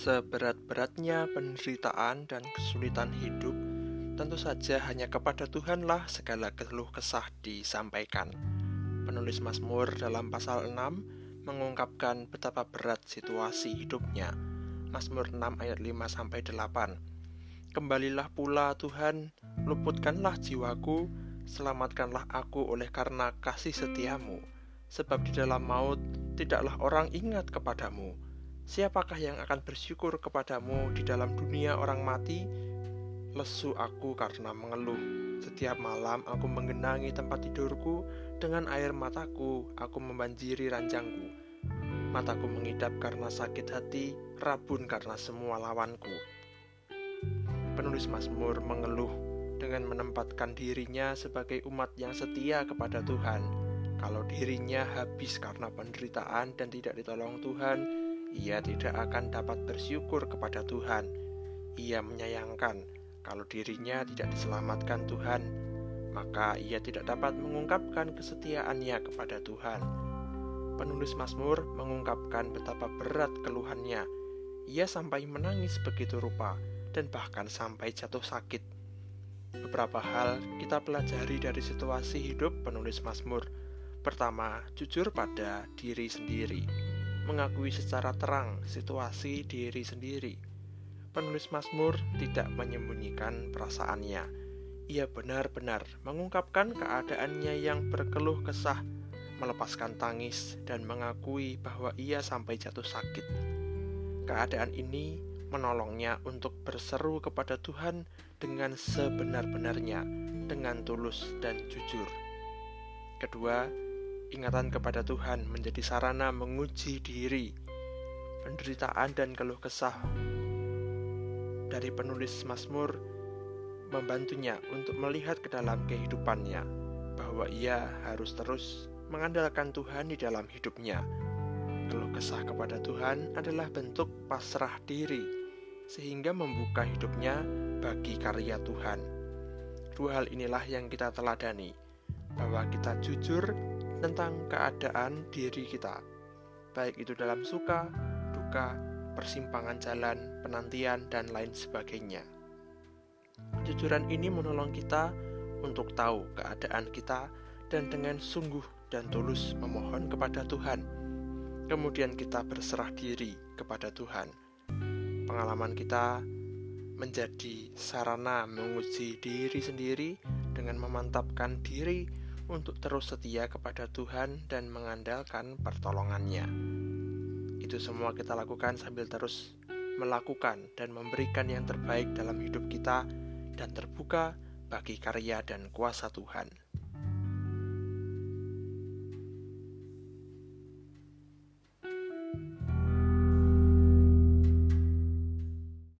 Seberat-beratnya penderitaan dan kesulitan hidup, tentu saja hanya kepada Tuhanlah segala keluh kesah disampaikan. Penulis Mazmur dalam pasal 6 mengungkapkan betapa berat situasi hidupnya. Mazmur 6 ayat 5 sampai 8. Kembalilah pula Tuhan, luputkanlah jiwaku, selamatkanlah aku oleh karena kasih setiamu, sebab di dalam maut tidaklah orang ingat kepadamu Siapakah yang akan bersyukur kepadamu di dalam dunia orang mati? Lesu aku karena mengeluh. Setiap malam aku menggenangi tempat tidurku dengan air mataku, aku membanjiri ranjangku. Mataku mengidap karena sakit hati, rabun karena semua lawanku. Penulis Mazmur mengeluh dengan menempatkan dirinya sebagai umat yang setia kepada Tuhan. Kalau dirinya habis karena penderitaan dan tidak ditolong Tuhan, ia tidak akan dapat bersyukur kepada Tuhan. Ia menyayangkan kalau dirinya tidak diselamatkan Tuhan, maka ia tidak dapat mengungkapkan kesetiaannya kepada Tuhan. Penulis Mazmur mengungkapkan betapa berat keluhannya. Ia sampai menangis begitu rupa dan bahkan sampai jatuh sakit. Beberapa hal kita pelajari dari situasi hidup penulis Mazmur. Pertama, jujur pada diri sendiri mengakui secara terang situasi diri sendiri. Penulis Mazmur tidak menyembunyikan perasaannya. Ia benar-benar mengungkapkan keadaannya yang berkeluh kesah, melepaskan tangis, dan mengakui bahwa ia sampai jatuh sakit. Keadaan ini menolongnya untuk berseru kepada Tuhan dengan sebenar-benarnya, dengan tulus dan jujur. Kedua, Ingatan kepada Tuhan menjadi sarana menguji diri. Penderitaan dan keluh kesah dari penulis Mazmur membantunya untuk melihat ke dalam kehidupannya bahwa ia harus terus mengandalkan Tuhan di dalam hidupnya. Keluh kesah kepada Tuhan adalah bentuk pasrah diri sehingga membuka hidupnya bagi karya Tuhan. Dua hal inilah yang kita teladani, bahwa kita jujur tentang keadaan diri kita, baik itu dalam suka, duka, persimpangan jalan, penantian, dan lain sebagainya. Kejujuran ini menolong kita untuk tahu keadaan kita dan dengan sungguh dan tulus memohon kepada Tuhan. Kemudian kita berserah diri kepada Tuhan. Pengalaman kita menjadi sarana menguji diri sendiri dengan memantapkan diri untuk terus setia kepada Tuhan dan mengandalkan pertolongannya. Itu semua kita lakukan sambil terus melakukan dan memberikan yang terbaik dalam hidup kita dan terbuka bagi karya dan kuasa Tuhan.